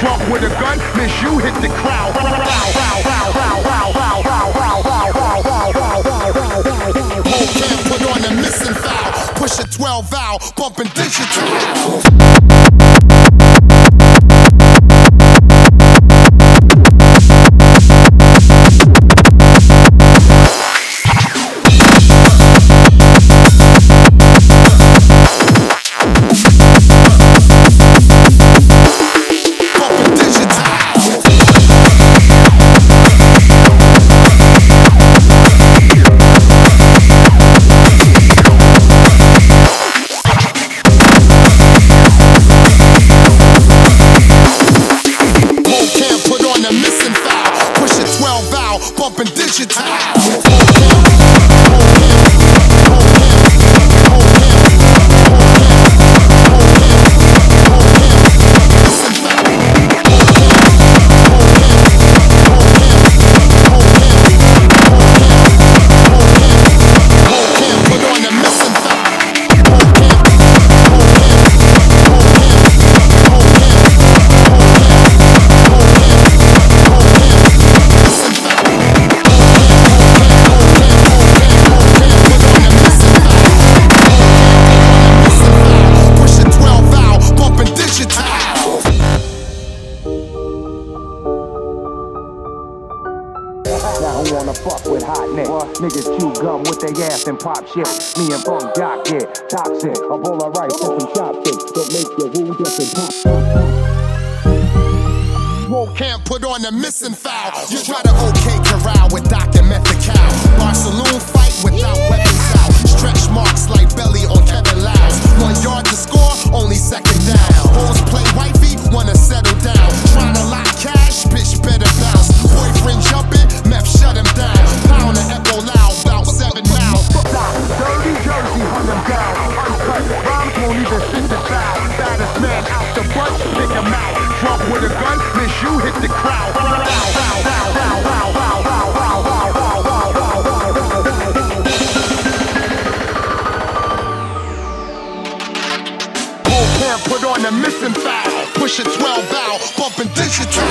Drunk with a gun, miss you hit the crowd. Can't Push a 12 valve, bumping digital. With hot neck? Niggas chew gum with their ass and pop shit. Me and Bunk Doc get toxic. A bowl of rice and some chopsticks. Don't make your wound up and pop. Can't put on the missing foul. You try to okay Don't even think about. Baddest man out the bunch, kick him out. Drop with a gun, miss you, hit the crowd. Bow, bow, bow, bow, bow, bow, bow, bow, bow, bow, bow, bow, bow, bow, bow. Put on a missing bow, push bow, 12 bow, bow, digital.